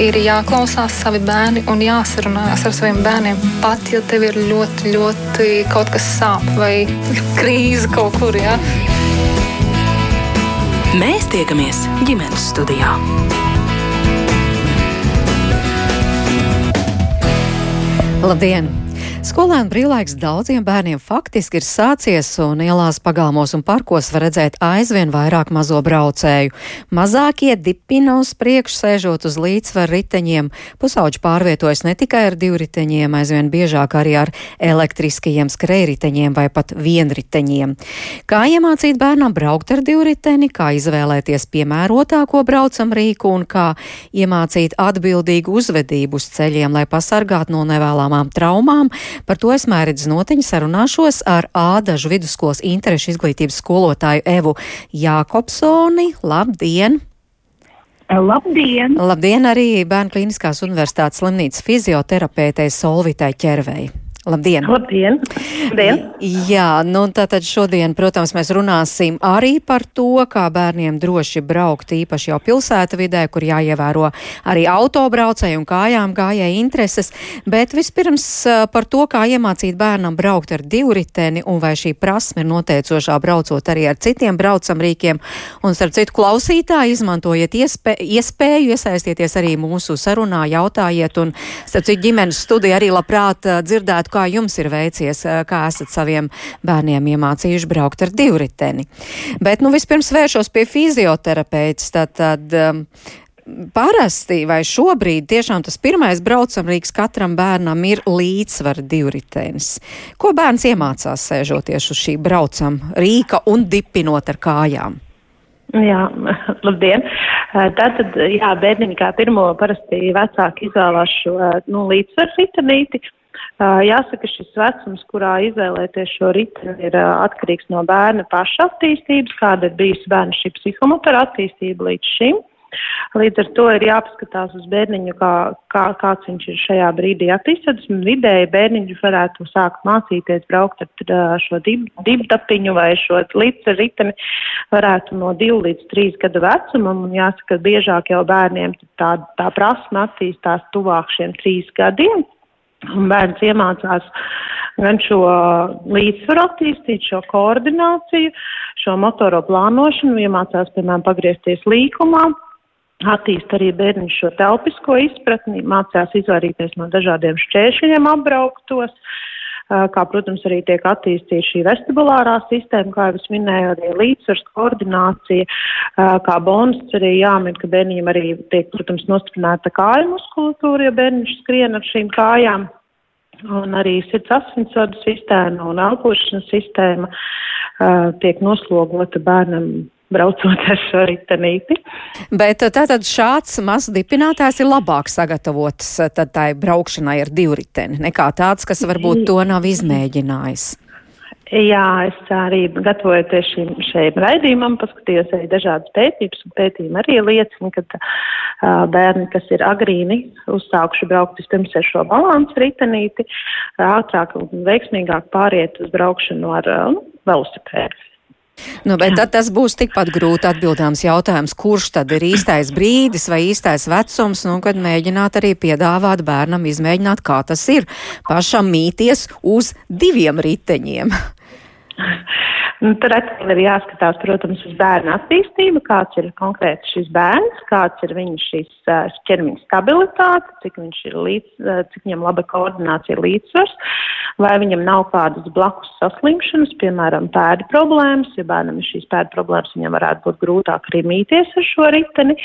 ir jāklausās savi bērni un jāsarunājas ar saviem bērniem. Pat ja tev ir ļoti, ļoti kaut kas sāp vai krīze kaut kur. Ja? Mēs tiekamies ģimenes studijā. Labdien! Skolēnu brīvlaiks daudziem bērniem faktiski ir sācies, un ielās pagalmos un parkos var redzēt aizvien vairāk mazo braucēju. Mazākie dipina uz priekšu, sēžot uz līdzsvaru riteņiem. Pusauģi pārvietojas ne tikai ar divriteņiem, aizvien biežāk arī ar elektriskajiem skrējriteņiem vai pat vienriteņiem. Kā iemācīt bērnam braukt ar divriteni, kā izvēlēties piemērotāko braucam rīku un kā iemācīt atbildīgu uzvedību uz ceļiem, lai pasargātu no nevēlamām traumām, Par to es mērķis notiņu sarunāšos ar Ādažu vidusskolas interešu izglītības skolotāju Evu Jākopsoni. Labdien! Labdien! Labdien arī Bērnu klīniskās universitātes slimnīcas fizioterapeitei Solvitai Ķervei. Labdien! Labdien! Labdien. Jā, nu tātad šodien, protams, mēs runāsim arī par to, kā bērniem droši braukt, īpaši jau pilsēta vidē, kur jāievēro arī autobraucēju un kājām gājēji intereses, bet vispirms par to, kā iemācīt bērnam braukt ar divriteni un vai šī prasme ir noteicošā braucot arī ar citiem braucamrīkiem. Un, starp citu, klausītāji izmantojiet iespē, iespēju iesaistieties arī mūsu sarunā, jautājiet, un, starp citu, ģimenes studija arī labprāt dzirdētu, kā jums ir veicies, kā esat saviem bērniem iemācījuši braukt ar divriteni. Bet, nu, vispirms vēršos pie fizioterapeits. Tātad, um, Parasti vai šobrīd tiešām tas pirmais braucamrīks katram bērnam ir līdzsvar divritenis. Ko bērns iemācās sēžoties uz šī braucam rīka un dipinot ar kājām? Jā, labdien! Tātad, jā, bērniņi kā pirmo parasti vecāki izvēlās šo nu, līdzsvaru ritenīti. Jāsaka, šis vecums, kurā izvēlēties šo riteni, ir atkarīgs no bērna paša attīstības, kāda ir bijusi bērna šī psihomotora attīstība līdz šim. Līdz ar to ir jāpaskatās uz bērniņu, kā, kā, kāds viņš ir šajā brīdī attīstīts. Vidēji bērniņš varētu sākt mācīties braukt ar šo dibdapiņu vai šo līdz riteni varētu no 2 līdz 3 gadu vecumam. Un jāsaka, biežāk jau bērniem tā, tā prasme attīstās tuvāk šiem 3 gadiem. Un bērns iemācās gan šo līdzsvaru attīstīt, šo koordināciju, šo motoro plānošanu, iemācās, piemēram, pagriezties līkumā, attīst arī bērniņš šo telpisko izpratni, mācās izvairīties no dažādiem šķēršļiem apbrauktos, kā, protams, arī tiek attīstīta šī vestibulārā sistēma, kā jau es minēju, arī līdzsvars, koordinācija, kā bonus arī jāmin, ka bērniņam arī tiek, protams, nostiprināta kāju muskulatūra, ja bērniņš skrien ar šīm kājām. Un arī sirds asinsvadu sistēma un elpošanas sistēma uh, tiek noslogota bērnam braucot ar šo ritenīti. Bet tātad šāds mazs dipinātājs ir labāk sagatavots tad tai braukšanai ar divriteni nekā tāds, kas varbūt to nav izmēģinājis. Jā, es arī gatavojoties šim, šim raidījumam, paskatījos arī dažādas pētījumus, un pētījumi arī liecina, ka uh, bērni, kas ir agrīni uzsākuši braukt vispirms ar šo balansu ritenīti, ātrāk un veiksmīgāk pāriet uz braukšanu ar uh, velosipēdu. Nu, bet tad tas būs tikpat grūti atbildāms jautājums, kurš tad ir īstais brīdis vai īstais vecums, nu, kad mēģināt arī piedāvāt bērnam izmēģināt, kā tas ir pašam mīties uz diviem riteņiem. Nu, tur atkal ir jāskatās, protams, uz bērnu attīstību, kāds ir konkrēti šis bērns, kāds ir viņa šīs ķermeņa stabilitāte, cik līdz, cik viņam laba koordinācija līdzsvars, vai viņam nav kādas blakus saslimšanas, piemēram, pēdu problēmas, ja bērnam ir šīs pēdu problēmas, viņam varētu būt grūtāk arī mīties ar šo riteni.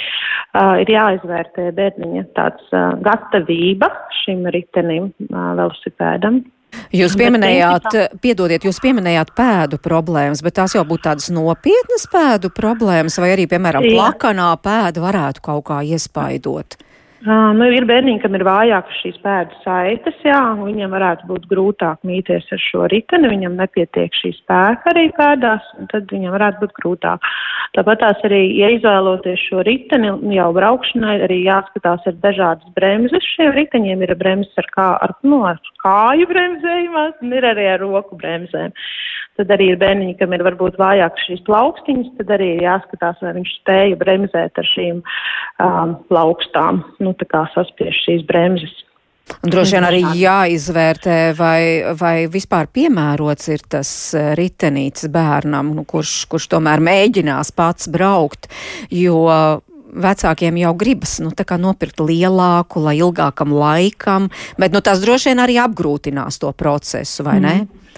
Uh, ir jāizvērtē bērniņa tāds uh, gatavība šim ritenim, uh, velosipēdam. Jūs pieminējāt, piedodiet, jūs pieminējāt pēdu problēmas, bet tās jau būtu tādas nopietnas pēdu problēmas, vai arī, piemēram, plakanā pēda varētu kaut kā iespaidot? Uh, nu, ir bērniņi, kam ir vājākas šīs pēdas saites, jā, viņiem varētu būt grūtāk mīties ar šo riteni, viņam nepietiek šī spēka arī pēdās, un tad viņam varētu būt grūtāk. Tāpat tās arī, ja izvēloties šo riteni jau braukšanai, arī jāskatās ar dažādas bremzes. Šiem riteņiem ir bremzes ar, kā, ar, nu, ar kāju bremzējumās, un ir arī ar roku bremzēm. Tad arī ir bērniņi, kam ir varbūt vājākas šīs plaukstiņas, tad arī ir jāskatās, vai viņš spēja bremzēt ar šīm um, plaukstām, nu tā kā saspiež šīs bremzes. Un droši vien arī jāizvērtē, vai, vai vispār piemērots ir tas eh, ritenīts bērnam, nu, kurš, kurš tomēr mēģinās pats braukt, jo vecākiem jau gribas nu, nopirkt lielāku, lai ilgākam laikam, bet nu, tas droši vien arī apgrūtinās to procesu, vai ne? Mm.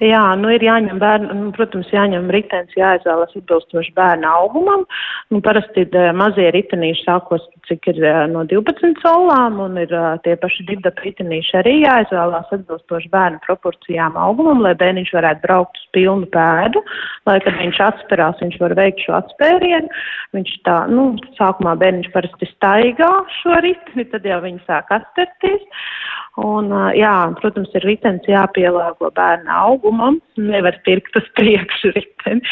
Jā, nu ir jāņem bērnu, nu, protams, jāņem ritens, jāizvēlas atbilstoši bērna augumam. Nu, parasti ir mazie ritenīši sākos, cik ir no 12 solām, un ir tie paši divdap ritenīši arī jāizvēlās atbilstoši bērnu proporcijām augumam, lai bērniņš varētu braukt uz pilnu pēdu, lai, kad viņš atspērās, viņš var veikt šo atspērienu. Viņš tā, nu, sākumā bērniņš parasti staigā šo riteni, tad jau viņi sāk atsterties. Un, jā, protams, ir ritens jāpielāgo bērna augumam. Nevar pirkt uz priekšu riteni.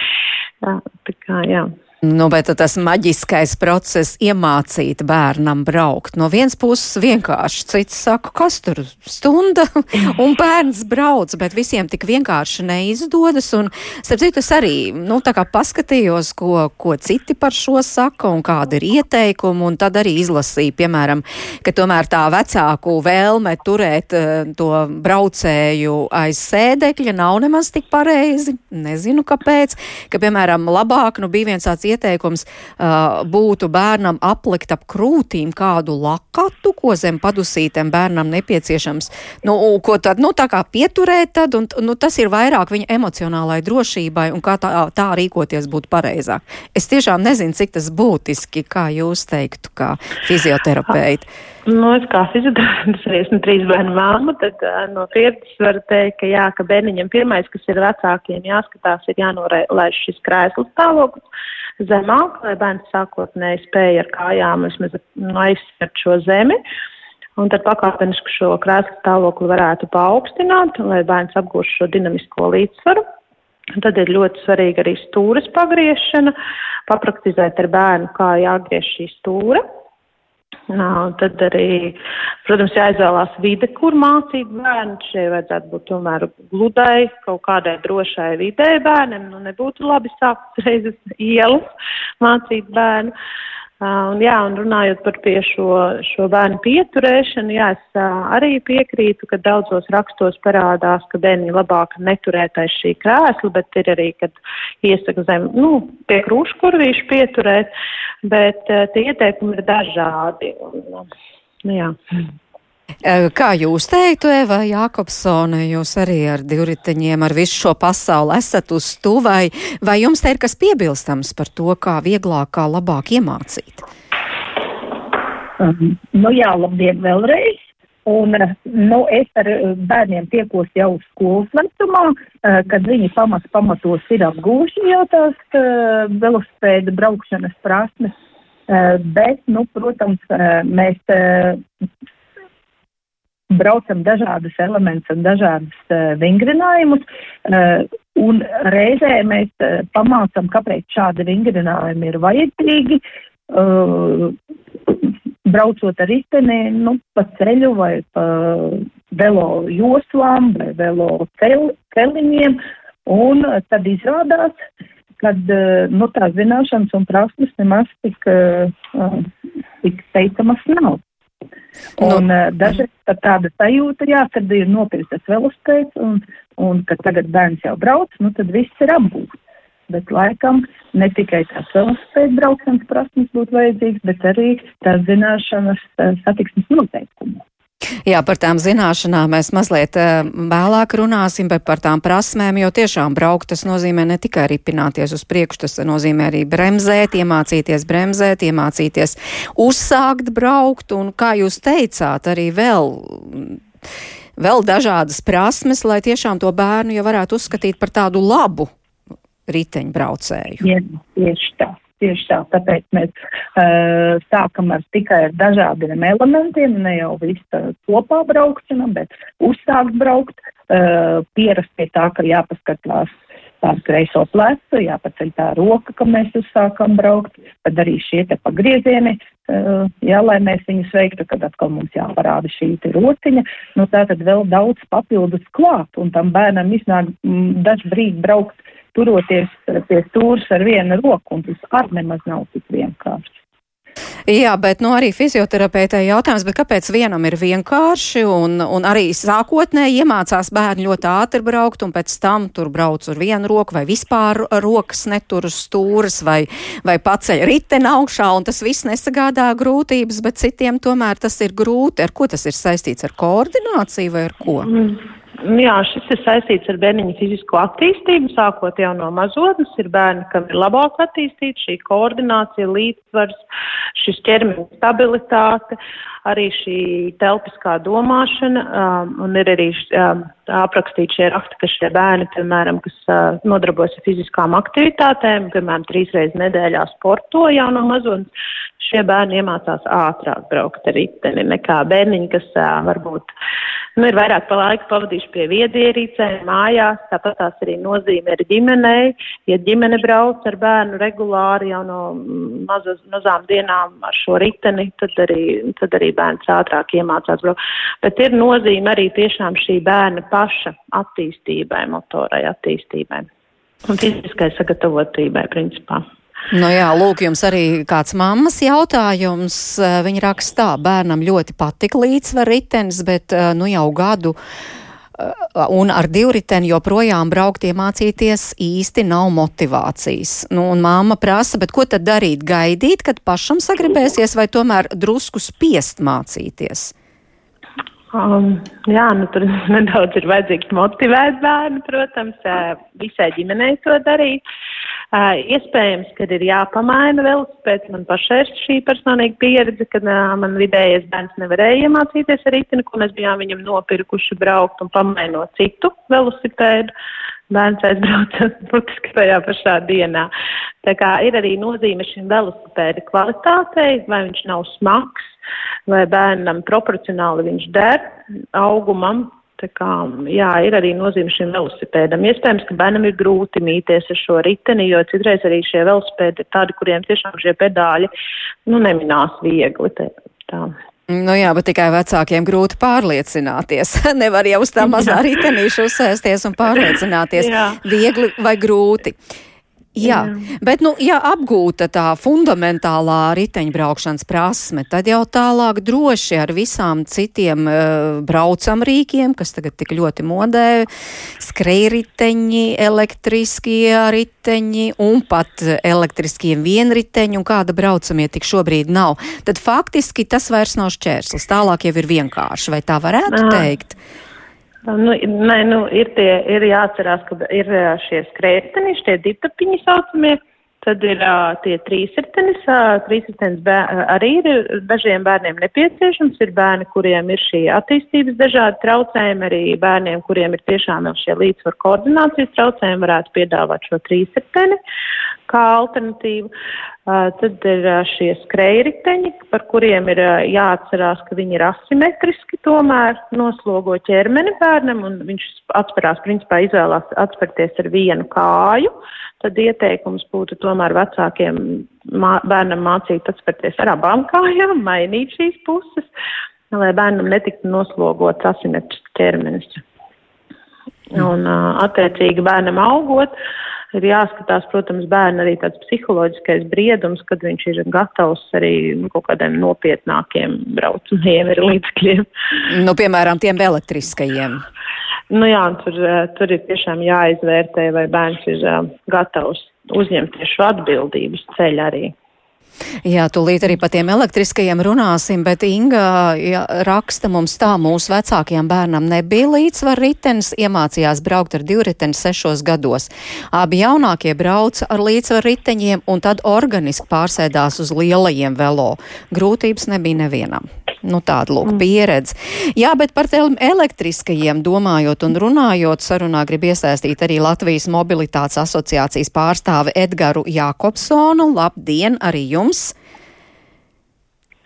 Jā, tā kā, jā. Nu, bet tas maģiskais process iemācīt bērnam braukt. No vienas puses vienkārši, cits saka, kas tur stunda, un bērns brauc, bet visiem tik vienkārši neizdodas. Un, starp citu, es arī, nu, tā kā paskatījos, ko, ko citi par šo saka un kāda ir ieteikuma, un tad arī izlasīju, piemēram, ka tomēr tā vecāku vēlme turēt uh, to braucēju aiz sēdekļa nav nemaz tik pareizi. Nezinu, kāpēc, ka, piemēram, labāk, nu, bija viens tāds ieteikums uh, būtu bērnam aplikt ap krūtīm kādu lakatu, ko zem padusītēm bērnam nepieciešams. Nu, ko tad, nu, tā kā pieturēt tad, un nu, tas ir vairāk viņa emocionālai drošībai un kā tā, tā rīkoties būtu pareizāk. Es tiešām nezinu, cik tas būtiski, kā jūs teiktu, kā fizioterapeiti. Nu, es kā fizioterapeits, esmu trīs bērnu māma, tad uh, no pieredzes varu teikt, ka jā, ka bērniņam pirmais, kas ir vecākiem jāskatās, ir jānoraiž šis krēsls stāvoklis zemāk, lai bērns sākotnēji spēja ar kājām vismaz aizsvert šo zemi. Un tad pakāpeniski šo krēslu stāvokli varētu paaugstināt, lai bērns apgūst šo dinamisko līdzsvaru. Un tad ir ļoti svarīga arī stūres pagriešana, papraktizēt ar bērnu, kā jāgriež šī stūra. Nā, tad arī, protams, jāizvēlās vide, kur mācīt bērnu. Šeit vajadzētu būt tomēr gludai, kaut kādai drošai vidē bērnam. Nu, nebūtu labi sākt reizes ielas mācīt bērnu. Uh, un, jā, un runājot par pie šo, šo bērnu pieturēšanu, jā, es arī piekrītu, ka daudzos rakstos parādās, ka bērni labāk neturēt aiz šī krēsla, bet ir arī, kad iesaka zem, nu, pie krūškurvīšu pieturēt, bet tie ieteikumi ir dažādi. Un, nu, jā. Kā jūs teiktu, Eva Jākopsone, jūs arī ar divriteņiem, ar visu šo pasauli esat uz tu, vai, vai jums te ir kas piebilstams par to, kā vieglāk, kā labāk iemācīt? Um, nu jā, labdien vēlreiz. Un, nu, es ar bērniem tiekos jau skolas vecumā, kad viņi pamat pamatos ir apgūši jau tās velospēda braukšanas prasmes. Bet, nu, protams, mēs braucam dažādus elementus un dažādus uh, vingrinājumus, uh, un reizē mēs uh, pamācam, kāpēc šādi vingrinājumi ir vajadzīgi. Uh, braucot ar riteni, nu, pa ceļu vai pa velo joslām vai velo cel, celiņiem, un tad izrādās, kad, nu, tās zināšanas un prasmes nemaz tik, tik teicamas nav. Un nu, dažreiz pat tāda sajūta, jā, kad ir nopirktas velospēds un, un ka tagad bērns jau brauc, nu tad viss ir apgūts. Bet laikam ne tikai tās velospēdas braukšanas prasmes būtu vajadzīgas, bet arī tās zināšanas satiksmes noteikumos. Jā, par tām zināšanām mēs mazliet uh, vēlāk runāsim, bet par tām prasmēm, jo tiešām braukt tas nozīmē ne tikai ripināties uz priekšu, tas nozīmē arī bremzēt, iemācīties bremzēt, iemācīties uzsākt braukt, un kā jūs teicāt, arī vēl vēl dažādas prasmes, lai tiešām to bērnu jau varētu uzskatīt par tādu labu riteņbraucēju. Jā, tieši tā. Tieši tā, tāpēc mēs uh, sākam ar tikai ar dažādiem elementiem, ne jau visu kopā braukšana, bet uzsākt braukt, uh, pierast pie tā, ka jāpaskatās pār kreiso plecu, jāpaceļ tā roka, ka mēs uzsākam braukt, tad arī šie te pagriezieni, uh, jā, lai mēs viņus veiktu, kad atkal mums jāparāda šī te rociņa, nu tā tad vēl daudz papildus klāt, un tam bērnam iznāk mm, dažu brīdi braukt turoties pie stūras ar vienu roku, un tas ar nemaz nav tik vienkārši. Jā, bet nu, arī fizioterapeitē jautājums, kāpēc vienam ir vienkārši un, un arī sākotnēji iemācās bērni ļoti ātri braukt un pēc tam tur brauc ar vienu roku vai vispār rokas netur uz stūras vai, vai paceļ riteni augšā un tas viss nesagādā grūtības, bet citiem tomēr tas ir grūti. Ar ko tas ir saistīts? Ar koordināciju vai ar ko? Mm. Jā, šis ir saistīts ar bērniņa fizisko attīstību, sākot jau no mazotnes. Ir bērni, kam ir labāk attīstīta šī koordinācija, līdzsvars, šis ķermeņa stabilitāte, arī šī telpiskā domāšana, um, un ir arī um, aprakstīti šie raksti, ka šie bērni, piemēram, kas uh, nodarbojas ar fiziskām aktivitātēm, piemēram, trīs reizes nedēļā sporto jau no mazotnes, šie bērni iemācās ātrāk braukt ar riteni nekā bērniņi, kas uh, varbūt nu, ir vairāk pa laiku pavadījuši pie viedierīcēm, mājās, tāpat tās arī nozīme ir ģimenei. Ja ģimene brauc ar bērnu regulāri jau no mazas, mazām dienām ar šo riteni, tad arī, tad arī bērns ātrāk iemācās braukt. Bet ir nozīme arī tiešām šī bērna paša attīstībai, motorai attīstībai un fiziskai sagatavotībai principā. Nu jā, lūk, jums arī kāds mammas jautājums. Eh, viņa rakstā, bērnam ļoti patika līdzsvar ritenis, bet eh, nu jau gadu eh, un ar divriteni joprojām braukt iemācīties īsti nav motivācijas. Nu, un māma prasa, bet ko tad darīt? Gaidīt, kad pašam sagribēsies, vai tomēr drusku spiest mācīties? Um, jā, nu tur nedaudz ir vajadzīgs motivēt bērnu, protams, visai ģimenei to darīt. Uh, iespējams, ka ir jāpamaina velospēds. Man pašai ir šī personīga pieredze, kad man vidējais bērns nevarēja iemācīties ar ritini, ko mēs bijām viņam nopirkuši braukt un pamainot citu velosipēdu. Bērns aizbrauca burtiski tajā pašā dienā. Tā kā ir arī nozīme šim velosipēda kvalitātei, vai viņš nav smags, vai bērnam proporcionāli viņš der augumam, Tā kā, jā, ir arī nozīme šim velosipēdam. Iespējams, ka bērnam ir grūti mīties ar šo riteni, jo citreiz arī šie velosipēdi ir tādi, kuriem tiešām šie pedāļi, nu, neminās viegli. Tā, tā. Nu jā, bet tikai vecākiem grūti pārliecināties. Nevar jau uz tā mazā ritenīša uzsēsties un pārliecināties. Viegli vai grūti. Jā, jā, bet, nu, ja apgūta tā fundamentālā riteņbraukšanas prasme, tad jau tālāk droši ar visām citiem uh, braucamrīkiem, kas tagad tik ļoti modē, skrejriteņi, elektriskie riteņi un pat elektriskie vienriteņi un kāda braucamie tik šobrīd nav, tad faktiski tas vairs nav šķērslis. Tālāk jau ir vienkārši, vai tā varētu Aha. teikt? Nu, nē, nu, ir, tie, ir jāatcerās, ka ir šie skrējēji, šie ditapiņi saucamie, tad ir uh, tie trīsritenis. Uh, trīsritenis arī ir dažiem bērniem nepieciešams. Ir bērni, kuriem ir šī attīstības dažādi traucējumi, arī bērniem, kuriem ir tiešām šie līdzsvaru koordinācijas traucējumi, varētu piedāvāt šo trīsriteni kā alternatīvu. Tad ir šie skrējriteņi, par kuriem ir jāatcerās, ka viņi ir asimetriski, tomēr noslogo ķermeni bērnam, un viņš atspērās, principā izvēlās atspērties ar vienu kāju. Tad ieteikums būtu tomēr vecākiem mā, bērnam mācīt atspērties ar abām kājām, mainīt šīs puses, lai bērnam netiktu noslogots asimetrisks ķermenis. Un, attiecīgi, bērnam augot, ir jāskatās, protams, bērna arī tāds psiholoģiskais briedums, kad viņš ir gatavs arī nu, kaut kādiem nopietnākiem braucamiem ir līdzekļiem. Nu, piemēram, tiem elektriskajiem. Nu jā, tur, eh, tur ir tiešām jāizvērtē, vai bērns ir uh, gatavs uzņemties šo atbildības ceļu arī. Jā, tūlīt arī par tiem elektriskajiem runāsim, bet Inga jā, raksta mums tā, mūsu vecākajam bērnam nebija līdzsvar ritenis, iemācījās braukt ar divriteni sešos gados. Abi jaunākie brauca ar līdzsvar riteņiem un tad organiski pārsēdās uz lielajiem velo. Grūtības nebija nevienam. Nu, tāda lūk mm. pieredze. Jā, bet par elektriskajiem domājot un runājot, sarunā grib iesaistīt arī Latvijas mobilitātes asociācijas pārstāve Edgaru Jākopsonu. Labdien arī jums!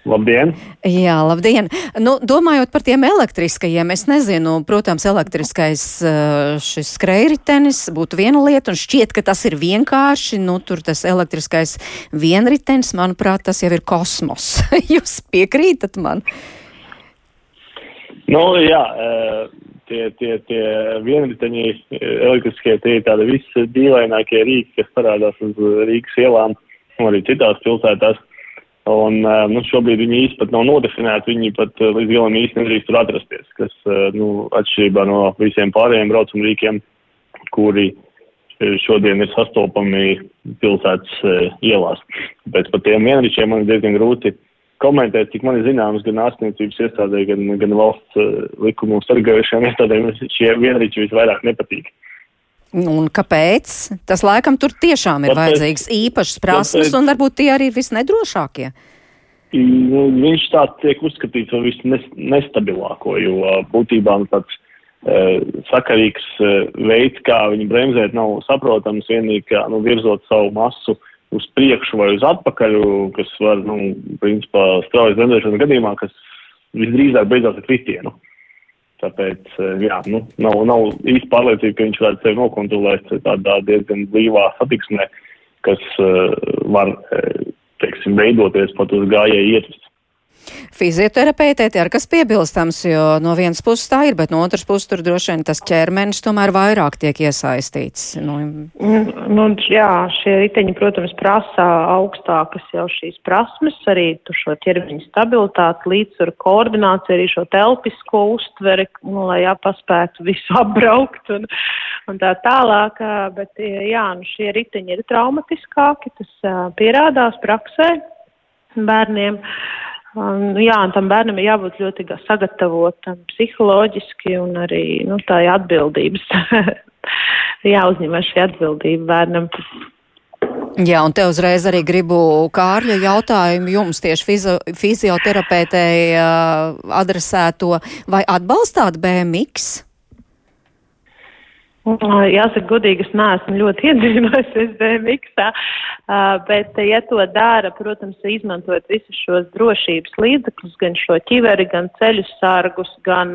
Labdien! Jā, labdien! Nu, domājot par tiem elektriskajiem, es nezinu, protams, elektriskais eh, šis skrējritenis būtu viena lieta, un šķiet, ka tas ir vienkārši, nu, tur tas elektriskais vienritenis, manuprāt, tas jau ir kosmos. Jūs piekrītat man? Nu, jā, eh, tie, tie, tie vienriteņi elektriskie, tie ir tādi visi dīvainākie rīki, kas parādās uz Rīgas ielām un arī citās pilsētās. Un nu, šobrīd viņi īsti pat nav nodefinēti, viņi pat līdz galam īsti nedrīkst tur atrasties, kas, nu, atšķirībā no visiem pārējiem braucamrīkiem, kuri šodien ir sastopami pilsētas ielās. Pēc par tiem vienričiem man ir diezgan grūti komentēt, cik man ir zināms gan ārstniecības iestādē, gan, gan valsts likumu sargājušiem iestādēm šie vienriči visvairāk nepatīk. Un kāpēc? Tas laikam tur tiešām ir tāpēc, vajadzīgs īpašs prasmes, tāpēc, un varbūt tie arī ir visnedrošākie. Nu, viņš tā tiek uzskatīts par visnestabilāko, jo būtībā nu, tāds uh, sakarīgs uh, veids, kā viņu bremzēt, nav saprotams vienīgi, kā nu, virzot savu masu uz priekšu vai uz atpakaļ, kas var, nu, principā, straujas bremzēšanas gadījumā, kas visdrīzāk beidzās ar kritienu. Uh, Tāpēc, eh, jā, nu, nav, nav īsti pārliecība, ka viņš varētu sevi nokontrolēt tādā diezgan blīvā satiksmē, kas uh, var, eh, teiksim, veidoties pat uz gājēju ietves. Fizioterapeitē ir kas piebilstams, jo no vienas puses tā ir, bet no otras puses tur droši vien tas ķermenis tomēr vairāk tiek iesaistīts. Nu, nu, jā, šie riteņi, protams, prasa augstākas jau šīs prasmes, arī šo ķermeņa stabilitāti, līdzsvaru koordināciju, arī šo telpisko uztveri, nu, lai jāpaspētu visu apbraukt un, un tā tālāk. Bet, jā, nu, šie riteņi ir traumatiskāki, tas pierādās praksē bērniem. Un, jā, un tam bērnam ir jābūt ļoti sagatavotam psiholoģiski un arī nu, tā ir atbildības. Jāuzņemas šī atbildība bērnam. Jā, un te uzreiz arī gribu Kārļa jautājumu jums tieši fizo, fizioterapeitei uh, adresēto. Vai atbalstāt BMX? Jāsaka, godīgi, es neesmu ļoti iedziļinājusies BMX, bet, ja to dara, protams, izmantojot visus šos drošības līdzekļus, gan šo ķiveri, gan ceļu sargus, gan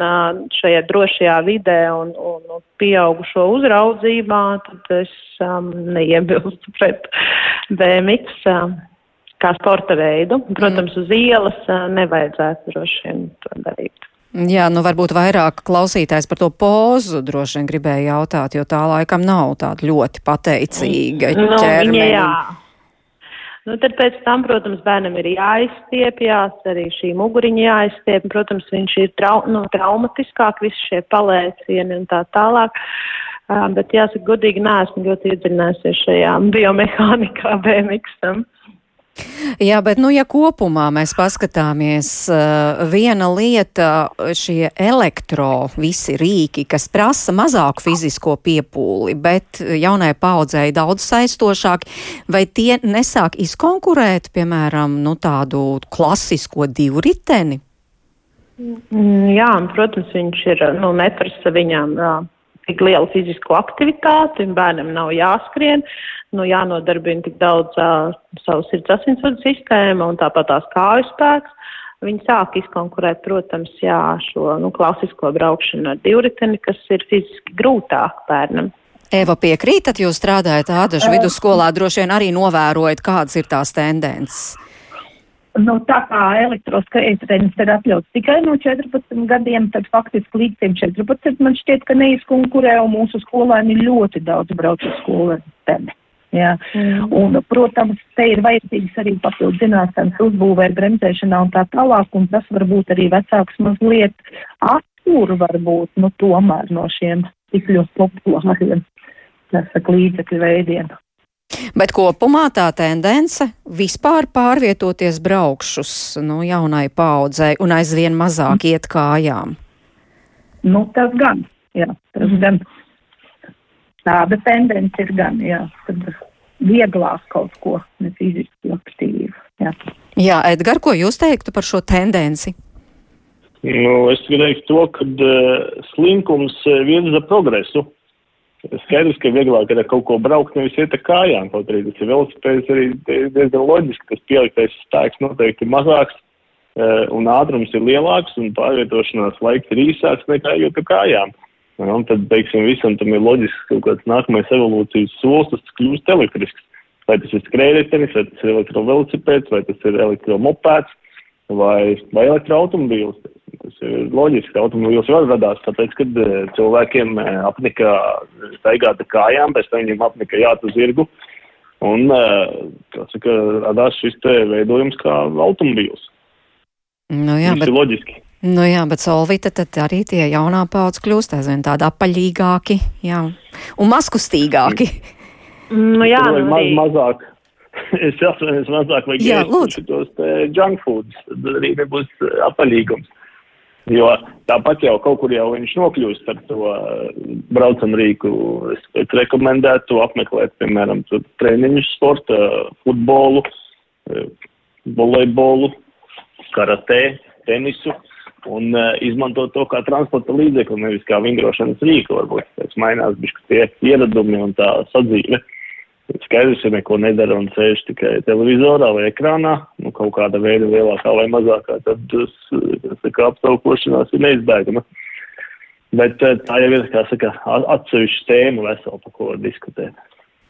šajā drošajā vidē un, un, un pieaugušo uzraudzībā, tad es um, neiebilstu pret BMX kā sporta veidu. Protams, uz ielas nevajadzētu droši vien to darīt. Jā, nu varbūt vairāk klausītājs par to pozu droši vien gribēja jautāt, jo tā laikam nav tāda ļoti pateicīga nu, ķermeņa. Jā. Nu, tad pēc tam, protams, bērnam ir jāizstiepjās, arī šī muguriņa jāizstiep. Protams, viņš ir trau, nu, traumatiskāk, visi šie palēcieni un tā tālāk. Uh, bet jāsaka, godīgi neesmu ļoti iedziļinājusies šajā biomehānikā BMX-am. Jā, bet, nu, ja kopumā mēs paskatāmies, uh, viena lieta šie elektro visi rīki, kas prasa mazāku fizisko piepūli, bet jaunai paudzei daudz saistošāk, vai tie nesāk izkonkurēt, piemēram, nu, tādu klasisko divriteni? Mm, jā, protams, viņš ir, nu, neprasa viņām jā, tik lielu fizisko aktivitāti, un bērnam nav jāskrien. Nu, jānodarbina tik daudz uh, savu sirds asinsvadu sistēmu un tāpat tās kāju spēks. Viņi sāk izkonkurēt, protams, jā, šo nu, klasisko braukšanu ar divriteni, kas ir fiziski grūtāk bērnam. Eva, piekrītat, jūs strādājat Ādažu vidusskolā, droši vien arī novērojat, kādas ir tās tendences? Nu, tā kā elektroskrējējs ir atļauts tikai no 14 gadiem, tad faktiski līdz tiem 14 man šķiet, ka neizkonkurē, un mūsu skolēni ļoti daudz brauc uz skolu. Jā. Mm. Un, protams, te ir vajadzīgas arī papildus zināšanas uzbūvē, bremzēšanā un tā tālāk, un tas varbūt arī vecāks mazliet attur varbūt, nu, tomēr no šiem tik ļoti populāriem, nesaka, līdzekļu veidiem. Bet kopumā tā tendence vispār pārvietoties braukšus nu, jaunai paudzei un aizvien mazāk mm. iet kājām. Nu, tas gan, jā, tas mm. gan. Tāda tendence ir gan, jā, kad vieglāk kaut ko, ne fiziski aktīvu. Jā. jā, Edgar, ko jūs teiktu par šo tendenci? Nu, es gribēju to, ka uh, slinkums uh, virza progresu. Skaidrs, ka vieglāk ir kaut ko braukt, nevis iet ar kājām, kaut arī tas ir velosipēds arī diezgan loģiski, tas pieliktais spēks noteikti ir mazāks, un ātrums ir lielāks, un pārvietošanās laiks ir īsāks nekā ejot ar kājām. Un tad, teiksim, visam tam ir loģisks kaut kāds nākamais evolūcijas solis, tas kļūst elektrisks. Vai tas ir skrējēji, vai tas ir elektrovelosipēds, vai tas ir elektromopēds, vai, vai elektroautomobīls. Tas ir loģiski, ka automobīls jau radās tāpēc, ka cilvēkiem apnika staigāt kājām, pēc tam viņiem apnika jāt uz zirgu. Un, tas ir, ka radās šis te veidojums kā automobīls. Nu jā, tas bet... ir loģiski. Nu jā, bet solvita tad arī tie jaunā paudze kļūst aizvien tādi apaļīgāki, jā, un maskustīgāki. Nu jā, nu maz, mazāk. Es atceros, mazāk ēst lūdzu. šitos te junk foods, tad arī nebūs eh, apaļīgums. Jo tāpat jau kaut kur jau viņš nokļūst ar to eh, braucam rīku. Es, rekomendētu apmeklēt, piemēram, treniņus sporta, futbolu, eh, volejbolu, karatē, tenisu un uh, izmantot to kā transporta līdzekli, nevis kā vingrošanas rīku. Varbūt pēc mainās bišķi tie ieradumi un tā sadzīve. Skaidrs, ja neko nedara un sēž tikai televizorā vai ekrānā, nu kaut kāda veida lielākā vai mazākā, tad tas, tas kā aptaukošanās ir neizbēgama. Bet eh, tā jau ir, kā saka, atsevišķa tēma vesela, par ko diskutēt.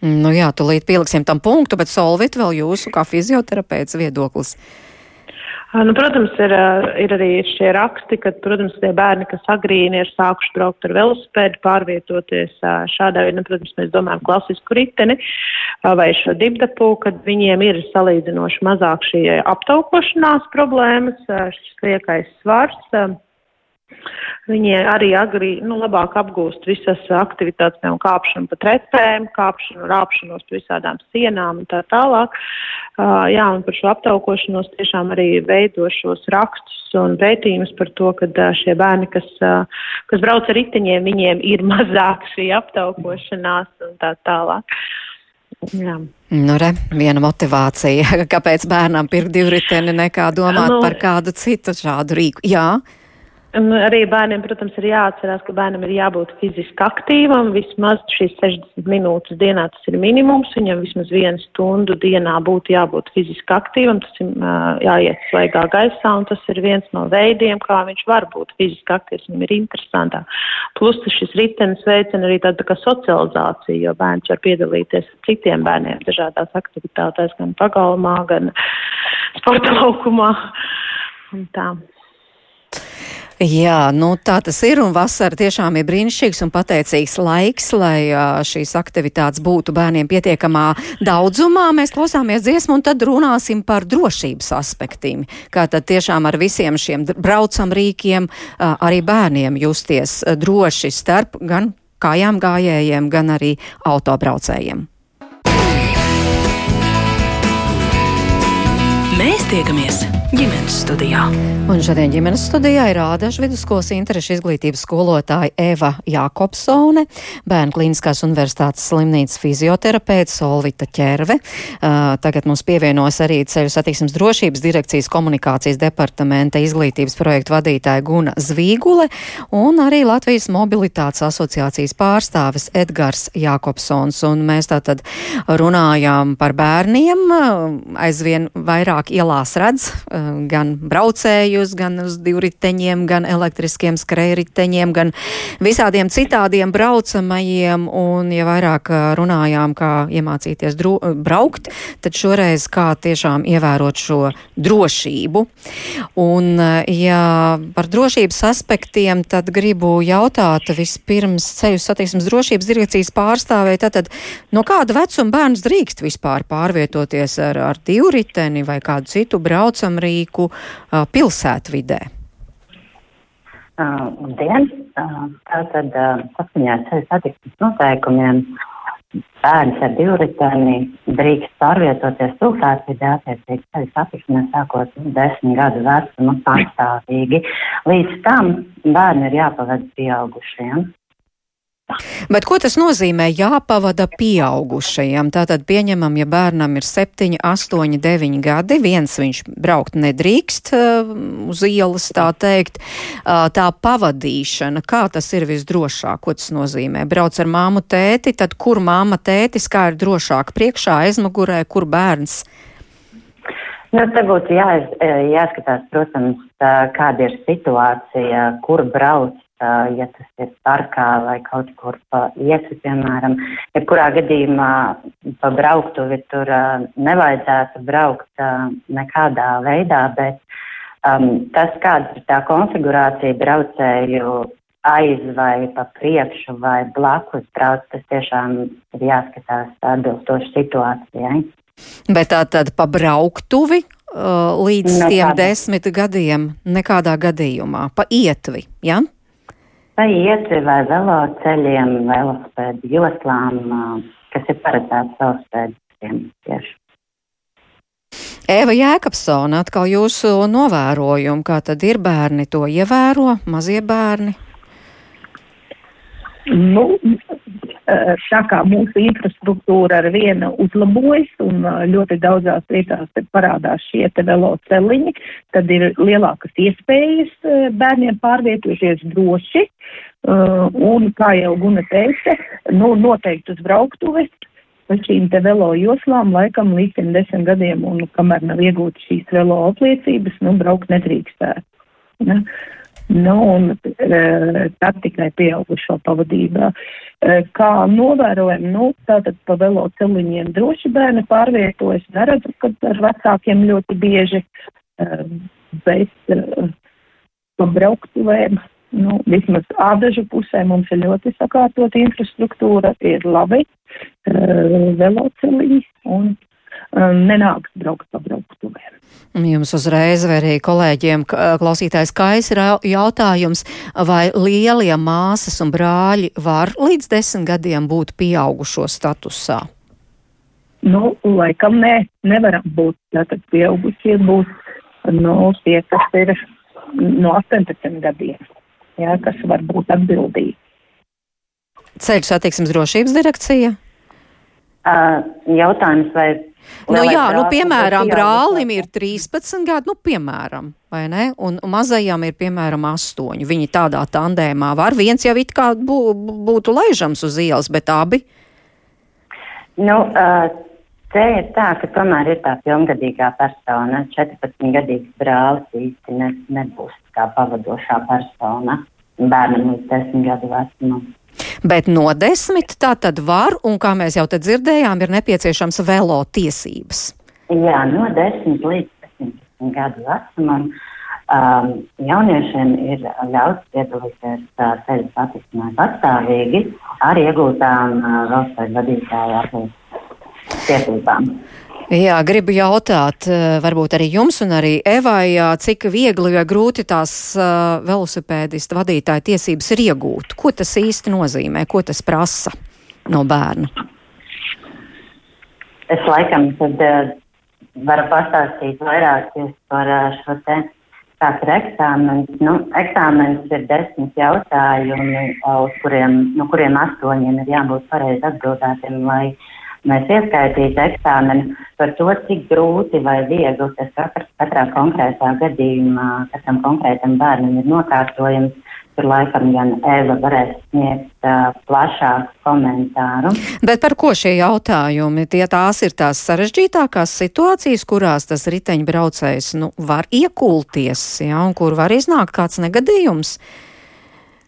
Nu jā, tūlīt pieliksim tam punktu, bet solvit vēl jūsu kā fizioterapeits viedoklis. Ā, Nu, protams, ir, ā, ir arī šie raksti, ka, protams, tie bērni, kas agrīni ir sākuši braukt ar velosipēdu, pārvietoties ā, šādā veidā, nu, protams, mēs domājam klasisku riteni ā, vai šo dibdapu, kad viņiem ir salīdzinoši mazāk šī aptaukošanās problēmas, šis liekais svars. Viņi arī agri, nu, labāk apgūst visas aktivitātes, piemēram, kāpšanu pa trepēm, kāpšanu, rāpšanos pa visādām sienām un tā tālāk. Uh, jā, un par šo aptaukošanos tiešām arī veido šos rakstus un pētījumus par to, ka uh, šie bērni, kas, uh, kas brauc ar riteņiem, viņiem ir mazāk šī aptaukošanās un tā tālāk. Jā. Nu, re, viena motivācija, kāpēc bērnam pirkt divriteni nekā domāt Nu, par kādu citu šādu rīku. Jā, Un arī bērniem, protams, ir jāatcerās, ka bērnam ir jābūt fiziski aktīvam. Vismaz šīs 60 minūtes dienā tas ir minimums. Viņam vismaz vienu stundu dienā būtu jābūt fiziski aktīvam. Tas ir jāiet svaigā gaisā, un tas ir viens no veidiem, kā viņš var būt fiziski aktīvs. Viņam ir interesantā. Plus šis ritenis veicina arī tādu tā kā socializāciju, jo bērns var piedalīties ar citiem bērniem dažādās aktivitātēs, gan pagalmā, gan sporta laukumā. Un tā. Jā, nu tā tas ir, un vasara tiešām ir brīnišķīgs un pateicīgs laiks, lai šīs aktivitātes būtu bērniem pietiekamā daudzumā. Mēs klausāmies dziesmu un tad runāsim par drošības aspektiem, kā tad tiešām ar visiem šiem braucam rīkiem arī bērniem justies droši starp gan kājām gājējiem, gan arī autobraucējiem. Mēs tiekamies ģimenes studijā. Un šodien ģimenes studijā ir Ādaša vidusskolas interešu izglītības skolotāja Eva Jākopsone, Bērnu klīniskās universitātes slimnīcas fizioterapeits Solvita Ķerve. Uh, tagad mums pievienos arī ceļu satiksmes drošības direkcijas komunikācijas departamenta izglītības projektu vadītāja Guna Zvīgule un arī Latvijas mobilitātes asociācijas pārstāvis Edgars Jākopsons. Un mēs tātad runājām par bērniem, aizvien vairāk ielās redz uh, gan braucējus, gan uz divriteņiem, gan elektriskiem skrējriteņiem, gan visādiem citādiem braucamajiem. Un, ja vairāk uh, runājām, kā iemācīties dro, braukt, tad šoreiz kā tiešām ievērot šo drošību. Un, uh, ja par drošības aspektiem, tad gribu jautāt vispirms ceļu satiksmes drošības direkcijas pārstāvēja, tātad no kāda vecuma bērns drīkst vispār pārvietoties ar, ar divriteni vai kādu citu braucamrīku pilsētvidē? Labdien! Tātad saskaņā ar ceļu satiksmes noteikumiem bērns ar divriteni drīkst pārvietoties pilsētvidē attiecīgi ceļu satiksmē sākot desmit gadu vecuma pastāvīgi. Līdz tam bērni ir jāpavada pieaugušiem. Bet ko tas nozīmē jāpavada pieaugušajam? Tātad pieņemam, ja bērnam ir 7, 8, 9 gadi, viens viņš braukt nedrīkst uh, uz ielas, tā teikt, uh, tā pavadīšana, kā tas ir visdrošāk, ko tas nozīmē? Brauc ar māmu tēti, tad kur māma tētis, kā ir drošāk priekšā, aizmugurē, kur bērns? Nu, te būtu jā, jāskatās, protams, kāda ir situācija, kur brauc ja tas ir parkā vai kaut kur pa iesi, piemēram. Jebkurā gadījumā pa brauktuvi tur nevajadzētu braukt nekādā veidā, bet um, tas, kāda ir tā konfigurācija braucēju aiz vai pa priekšu vai blakus brauc, tas tiešām ir jāskatās atbilstoši situācijai. Bet tā tad pa brauktuvi līdz Nekādā. tiem desmit gadiem nekādā gadījumā, pa ietvi, ja? Vai vai veloceļiem, velospēdu joslām, kas ir paredzēts velospēdiem tieši. Eva Jēkabsona, atkal jūsu novērojumu, kā tad ir bērni to ievēro, mazie bērni? Nu, tā kā mūsu infrastruktūra ar vienu uzlabojas un ļoti daudzās vietās parādās šie te veloceliņi, tad ir lielākas iespējas bērniem pārvietoties droši. Un, kā jau Guna teica, nu, noteikti uz brauktuves ar šīm te velo joslām laikam līdz tiem desmit gadiem, un kamēr nav iegūti šīs velo apliecības, nu, braukt nedrīkstētu. Ne? Nu, un e, tad tikai pieaugušo pavadībā. E, kā novērojam, nu, tātad pa veloceliņiem droši bērni pārvietojas, neredzu, ka ar vecākiem ļoti bieži, e, bet e, pa brauktuvēm, nu, vismaz ādažu pusē mums ir ļoti sakārtota infrastruktūra, ir labi e, veloceliņi un nenāks braukt pa brauktuvēm. Jums uzreiz, vai arī kolēģiem, klausītājs Kais ir jautājums, vai lielie māsas un brāļi var līdz desmit gadiem būt pieaugušo statusā? Nu, laikam nē, nevaram būt. Tātad pieaugušie būs, nu, tie, kas ir no 18 gadiem, jā, kas var būt atbildīgi. Ceļu satiksmes drošības direkcija? Uh, jautājums, vai Nu, jā, nu, piemēram, brālim ir 13 gadi, nu, piemēram, vai ne? Un mazajam ir, piemēram, 8. Viņi tādā tandēmā var. Viens jau it kā bū, būtu laižams uz ielas, bet abi. Nu, uh, te ir tā, ka tomēr ir tā pilngadīgā persona. 14-gadīgs brālis īsti ne, nebūs kā pavadošā persona bērnam līdz 10 gadu vecumam. Bet no desmit tā tad var, un kā mēs jau te dzirdējām, ir nepieciešams velo tiesības. Jā, no desmit līdz 17 gadu vecumam um, jauniešiem ir ļauts piedalīties uh, ceļu satiksmē pastāvīgi ar iegūtām uh, valsts vadītāju tiesībām. Jā, gribu jautāt, eh, varbūt arī jums un arī Evai, cik viegli vai grūti tās uh, velosipēdista vadītāja tiesības ir iegūt? Ko tas īsti nozīmē? Ko tas prasa no bērna? Es laikam tad varu pastāstīt vairāk par šo te tāds ir eksāmens. Nu, eksāmens ir desmit jautājumi, uz kuriem, no kuriem astoņiem ir jābūt pareizi atbildētiem, lai uh, mēs ieskaitītu eksāmenu par to, cik grūti vai viegli tas katrā konkrētā gadījumā, katram konkrētam bērnam ir nokārtojams. Tur laikam gan Eva varēs sniegt uh, plašāku komentāru. Bet par ko šie jautājumi? Tie tās ir tās sarežģītākās situācijas, kurās tas riteņbraucējs nu, var iekulties, ja, un kur var iznākt kāds negadījums. Uh,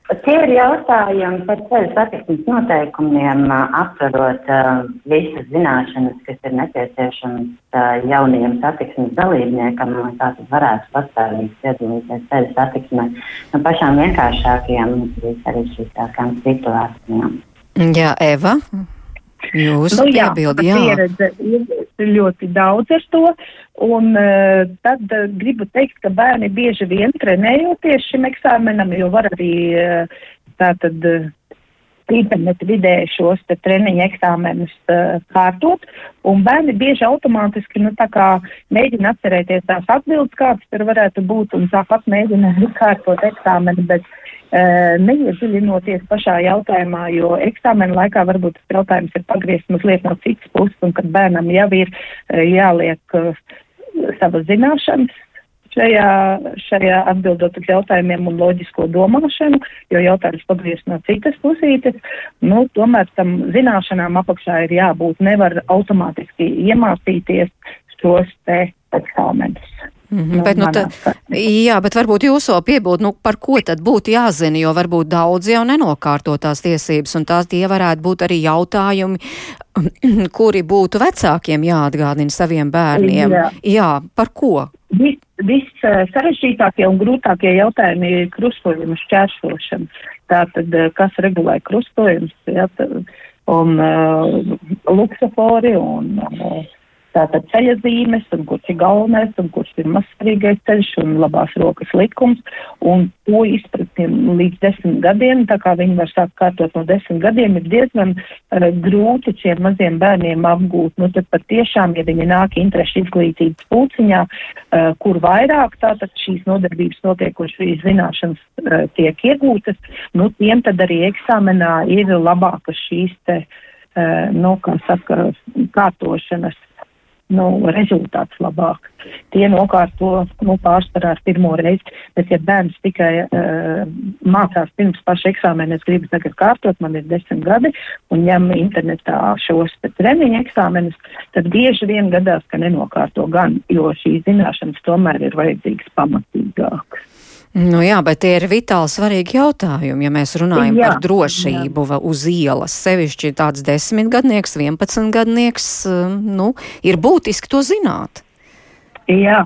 Tie ir jautājumi par ceļu satiksmes noteikumiem, aptverot uh, visas zināšanas, kas ir nepieciešamas uh, jaunajam satiksmes dalībniekam, lai tāds varētu pastāvīgi piedalīties ceļu satiksmē no pašām vienkāršākajām līdz sarežģītākām situācijām. Jā, Eva. Jūs nu, jā, piebildi, jā. pieredze ir ļoti daudz ar to, un uh, tad uh, gribu teikt, ka bērni bieži vien trenējoties šim eksāmenam, jo var arī uh, tātad uh, internetu vidē šos te treniņu eksāmenus uh, kārtot, un bērni bieži automātiski, nu, tā kā mēģina atcerēties tās atbildes, kādas tur varētu būt, un tāpat mēģina kārtot eksāmenu, bet neiedziļinoties pašā jautājumā, jo eksāmena laikā varbūt tas jautājums ir pagriezt mazliet no citas puses, un kad bērnam jau ir jāliek savas zināšanas šajā, šajā atbildot uz jautājumiem un loģisko domāšanu, jo jautājums pagriezt no citas pusītes, nu, tomēr tam zināšanām apakšā ir jābūt. Nevar automātiski iemācīties šos te eksāmenus. Mm -hmm, bet, nu, tā, jā, bet varbūt jūs vēl piebūtu, nu, par ko tad būtu jāzina, jo varbūt daudz jau nenokārto tās tiesības, un tās tie varētu būt arī jautājumi, kuri būtu vecākiem jāatgādina saviem bērniem. Jā, jā par ko? Viss vis sarežģītākie un grūtākie jautājumi ir krustojuma šķērsošana. Tātad, kas regulē krustojumus, un uh, luksofori un uh, tātad ceļa zīmes, un kurš ir galvenais, un kurš ir mazsvarīgais ceļš, un labās rokas likums, un to izpratni līdz desmit gadiem, tā kā viņi var sākt kārtot no desmit gadiem, ir diezgan uh, grūti šiem maziem bērniem apgūt. Nu, tad pat tiešām, ja viņi nāk interešu izglītības pūciņā, uh, kur vairāk tātad šīs nodarbības notiek, kur šīs zināšanas uh, tiek iegūtas, nu, tiem tad arī eksāmenā ir labākas šīs te, uh, nu, kā saka, kārtošanas nu, rezultāts labāk. Tie nokārto nu, pārsvarā ar pirmo reizi, bet ja bērns tikai uh, mācās pirms paša eksāmena, es gribu tagad kārtot, man ir desmit gadi, un ņem internetā šos treniņu eksāmenus, tad bieži vien gadās, ka nenokārto gan, jo šīs zināšanas tomēr ir vajadzīgas pamatīgākas. Nu jā, bet tie ir vitāli svarīgi jautājumi, ja mēs runājam jā, par drošību jā. uz ielas. Sevišķi tāds desmitgadnieks, vienpadsmitgadnieks, nu, ir būtiski to zināt. Jā,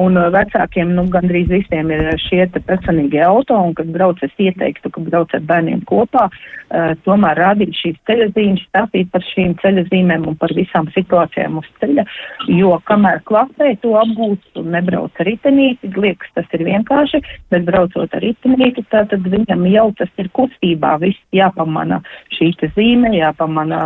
un uh, vecākiem nu, gandrīz visiem ir šie personīgie auto, un, kad brauc, es ieteiktu, ka brauc ar bērniem kopā, uh, tomēr rādīt šīs ceļazīmes, stāstīt par šīm ceļazīmēm un par visām situācijām uz ceļa, jo kamēr klasē to apgūst un nebrauc ar ritenīti, liekas, tas ir vienkārši, bet braucot ar ritenīti, tad viņam jau tas ir kustībā, viss jāpamana šī zīme, jāpamana,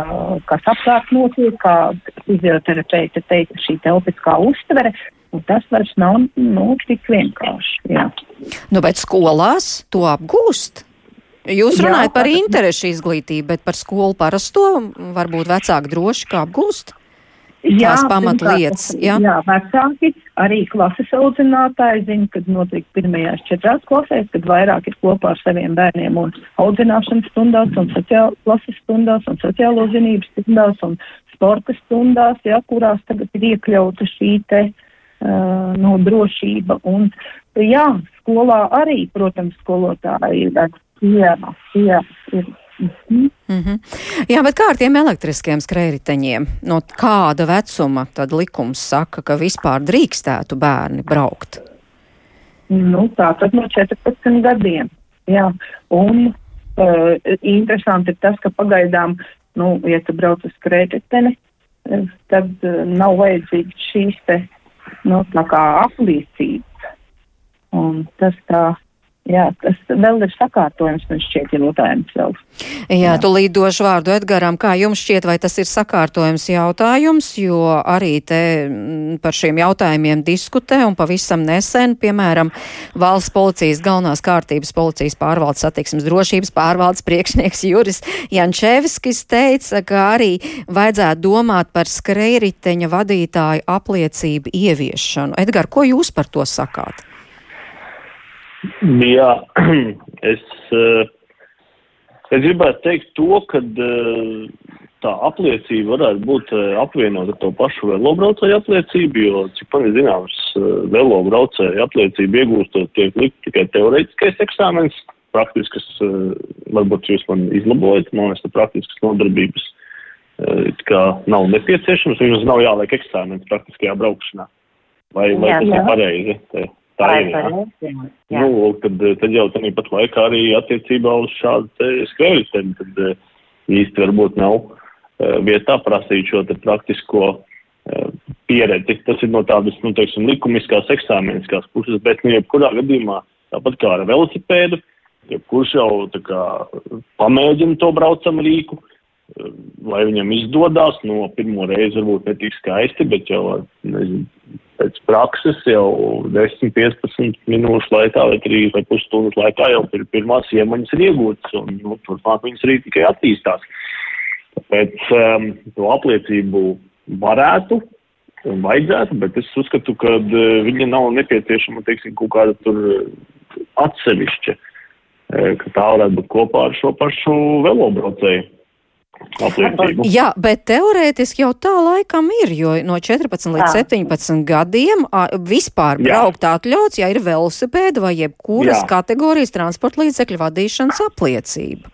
kas apkārt notiek, kā fizioterapeita teica, šī telpiskā uztvere, Un tas vairs nav nu, tik vienkārši. Jā. Nu, bet skolās to apgūst. Jūs runājat jā, par interešu izglītību, bet par skolu parasto varbūt vecāki droši kā apgūst? Jā, tās pamatlietas. Jā? jā, vecāki, arī klases audzinātāji zina, kad notiek pirmajās četrās klasēs, kad vairāk ir kopā ar saviem bērniem un audzināšanas stundās un sociālo, klases stundās un sociālo zinības stundās un sporta stundās, jā, kurās tagad ir iekļauta šī te uh, nu, drošība. Un, jā, skolā arī, protams, skolotāji ir. Jā, ir. Mhm. Mm -hmm. Jā, bet kā ar tiem elektriskiem skrējriteņiem? No kāda vecuma tad likums saka, ka vispār drīkstētu bērni braukt? Nu, tā tad no 14 gadiem. Jā, un uh, interesanti ir tas, ka pagaidām, nu, ja tu brauc uz skrējriteni, tad uh, nav vajadzīgs šīs te nu, tā kā apliecības. Un tas tā Jā, tas vēl ir sakārtojums, man šķiet, ir jautājums vēl. Jā, Jā. tu līdošu vārdu Edgaram, kā jums šķiet, vai tas ir sakārtojums jautājums, jo arī te mm, par šiem jautājumiem diskutē un pavisam nesen, piemēram, valsts policijas galvenās kārtības policijas pārvaldes satiksmes drošības pārvaldes priekšnieks Juris Jančevskis teica, ka arī vajadzētu domāt par skrējriteņa vadītāju apliecību ieviešanu. Edgar, ko jūs par to sakāt? Jā, es, eh, es gribētu teikt to, ka eh, tā apliecība varētu būt eh, apvienota ar to pašu velobraucēju apliecību, jo, cik man ir zināms, velobraucēju apliecību iegūstot tiek likt tikai teorētiskais eksāmens, praktiskas, varbūt jūs man izlabojat, man liekas, praktiskas nodarbības kā nav nepieciešams, viņus nav jāliek eksāmens praktiskajā braukšanā. Vai, vai jā, tas jā. ir pareizi? Te? Tā ir. Jā. Nu, tad, tad jau tādā pat laikā arī attiecībā uz šādu skrējēju, tad eh, īsti varbūt nav eh, vietā prasīt šo praktisko eh, pieredzi. Tas ir no tādas, nu, teiksim, likumiskās eksāmeniskās puses, bet, nu, jebkurā gadījumā, tāpat kā ar velosipēdu, jebkurš jau tā kā pamēģina to braucam rīku, lai viņam izdodas, no pirmo reizi varbūt netik skaisti, bet jau, nezinu, pēc prakses jau 10-15 minūšu laikā vai 3 vai pusstundas laikā jau pir pirmās iemaņas ir iegūtas un nu, turpmāk viņas arī tikai attīstās. Tāpēc um, to apliecību varētu un vajadzētu, bet es uzskatu, ka uh, viņa nav nepieciešama, teiksim, kaut kāda tur atsevišķa, uh, ka tā varētu būt kopā ar šo pašu velobraucēju. Jā, bet teorētiski jau tā laikam ir, jo no 14 līdz Jā. 17 gadiem a, vispār Jā. braukt atļauts, ja ir velosipēda vai jebkuras Jā. kategorijas transporta līdzekļu vadīšanas apliecība.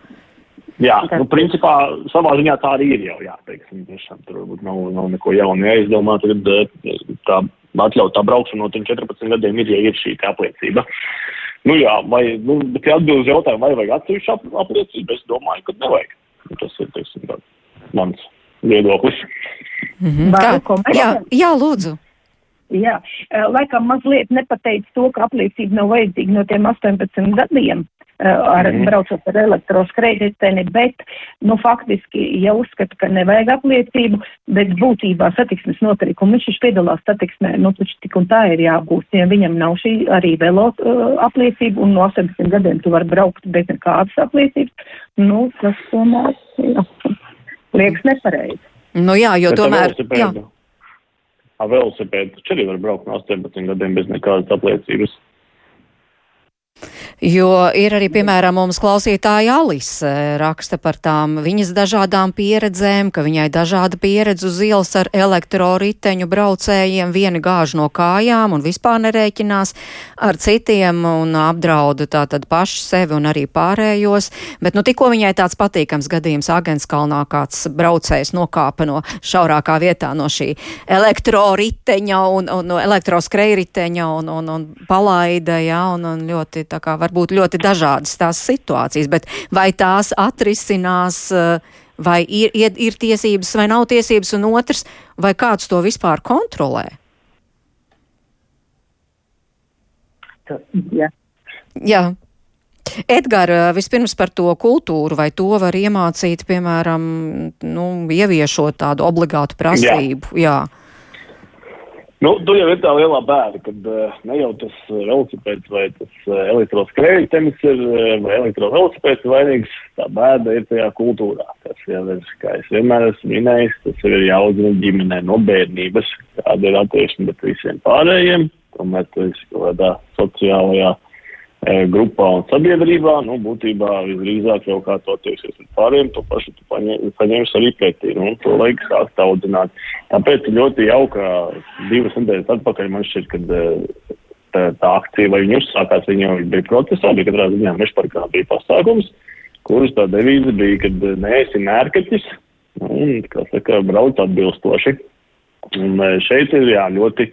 Jā, nu, principā savā ziņā tā arī ir jau, jā, teiksim, tiešām tur varbūt nav, nav neko jaunu jāizdomā, tad eh, tā atļautā braukšana no tiem 14 gadiem ir, ja ir šī apliecība. Nu jā, vai, nu, bet ja atbild uz jautājumu, vai vajag atsevišķu ap- apliecību, es domāju, ka nevajag. Tas ir, teiksim, tāds mans viedoklis. Mhm. Varu Kā-? Jā, jā, lūdzu. Jā, laikam mazliet nepateicu to, ka apliecība nav vajadzīga no tiem 18 gadiem. Eh, Ar, Mhm. braucot ar elektroskrējēju, bet, nu, faktiski, ja uzskata, ka nevajag apliecību, bet būtībā satiksmes noteikumi, viņš piedalās satiksmē, nu, taču tik un tā ir jāgūst, ja viņam nav šī arī velo uh, apliecība, un no 18 gadiem tu vari braukt bez nekādas apliecības, nu, tas tomēr, jā, liekas nepareizi. Nu jā, jo Bet tomēr. Jā. velosipēdu taču arī var braukt no 18 gadiem bez nekādas apliecības. Jo ir arī, piemēram, mums klausītāja Alise raksta par tām viņas dažādām pieredzēm, ka viņai dažāda pieredze uz ielas ar elektroriteņu braucējiem, vieni gāž no kājām un vispār nerēķinās ar citiem un apdrauda tātad paši sevi un arī pārējos. Bet nu tikko viņai tāds patīkams gadījums Agenskalnā kāds braucējs nokāpa no šaurākā vietā no šī elektroriteņa un, un no elektroskrējriteņa un, un, un palaida, jā, un, un ļoti tā kā varbūt ļoti dažādas tās situācijas, bet vai tās atrisinās, eh, vai ir, ir, ir tiesības vai nav tiesības, un otrs, vai kāds to vispār kontrolē? Jā. Jā. Edgars, vispirms par to kultūru, vai to var iemācīt, piemēram, nu, ieviešot tādu obligātu prasību? Jā. Jā. Nu, tur jau ir tā lielā bēda, kad uh, ne jau tas uh, velosipēds vai tas uh, elektroskrējējs ir uh, vai elektrovelosipēds vainīgs. Tā bēda ir tajā kultūrā. Tas jau ir, kā es vienmēr esmu minējis, tas ir jāaudzina ģimenē no bērnības. Kāda ir attieksme pret visiem pārējiem, tomēr tu esi kaut kādā sociālajā grupā un sabiedrībā, nu, būtībā visdrīzāk jau kā to attieksies pret pārējiem, to pašu tu paņem, paņemsi arī pretī, nu, to laiku sākt audzināt. Tāpēc ļoti jauka divas nedēļas atpakaļ man šķiet, kad e, tā, tā akcija, vai viņi uzsākās, viņi jau bija procesā, bija katrā ziņā mešparkā bija pasākums, kuras tā devīze bija, kad e, neesi mērkaķis, un, kā saka, brauc atbilstoši. Un e, šeit ir, jā, ļoti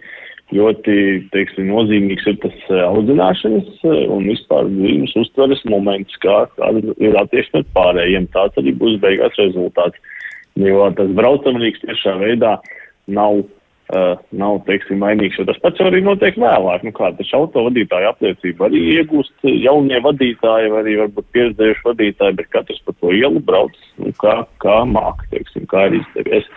ļoti teiksim, nozīmīgs ir tas uh, audzināšanas uh, un vispār dzīves uztveres moments, kā, kāda ir attieksme pret pārējiem. Tāds arī būs beigās rezultāts. Jo tas braucamrīks tiešā veidā nav, uh, nav teiksim, vainīgs, jo tas pats arī notiek vēlāk. Nu, kā taču autovadītāja apliecība arī iegūst jaunie vadītāji, vai arī varbūt pieredzējuši vadītāji, bet katrs pa to ielu brauc, nu, kā, kā māk, teiksim, kā ir izdevies.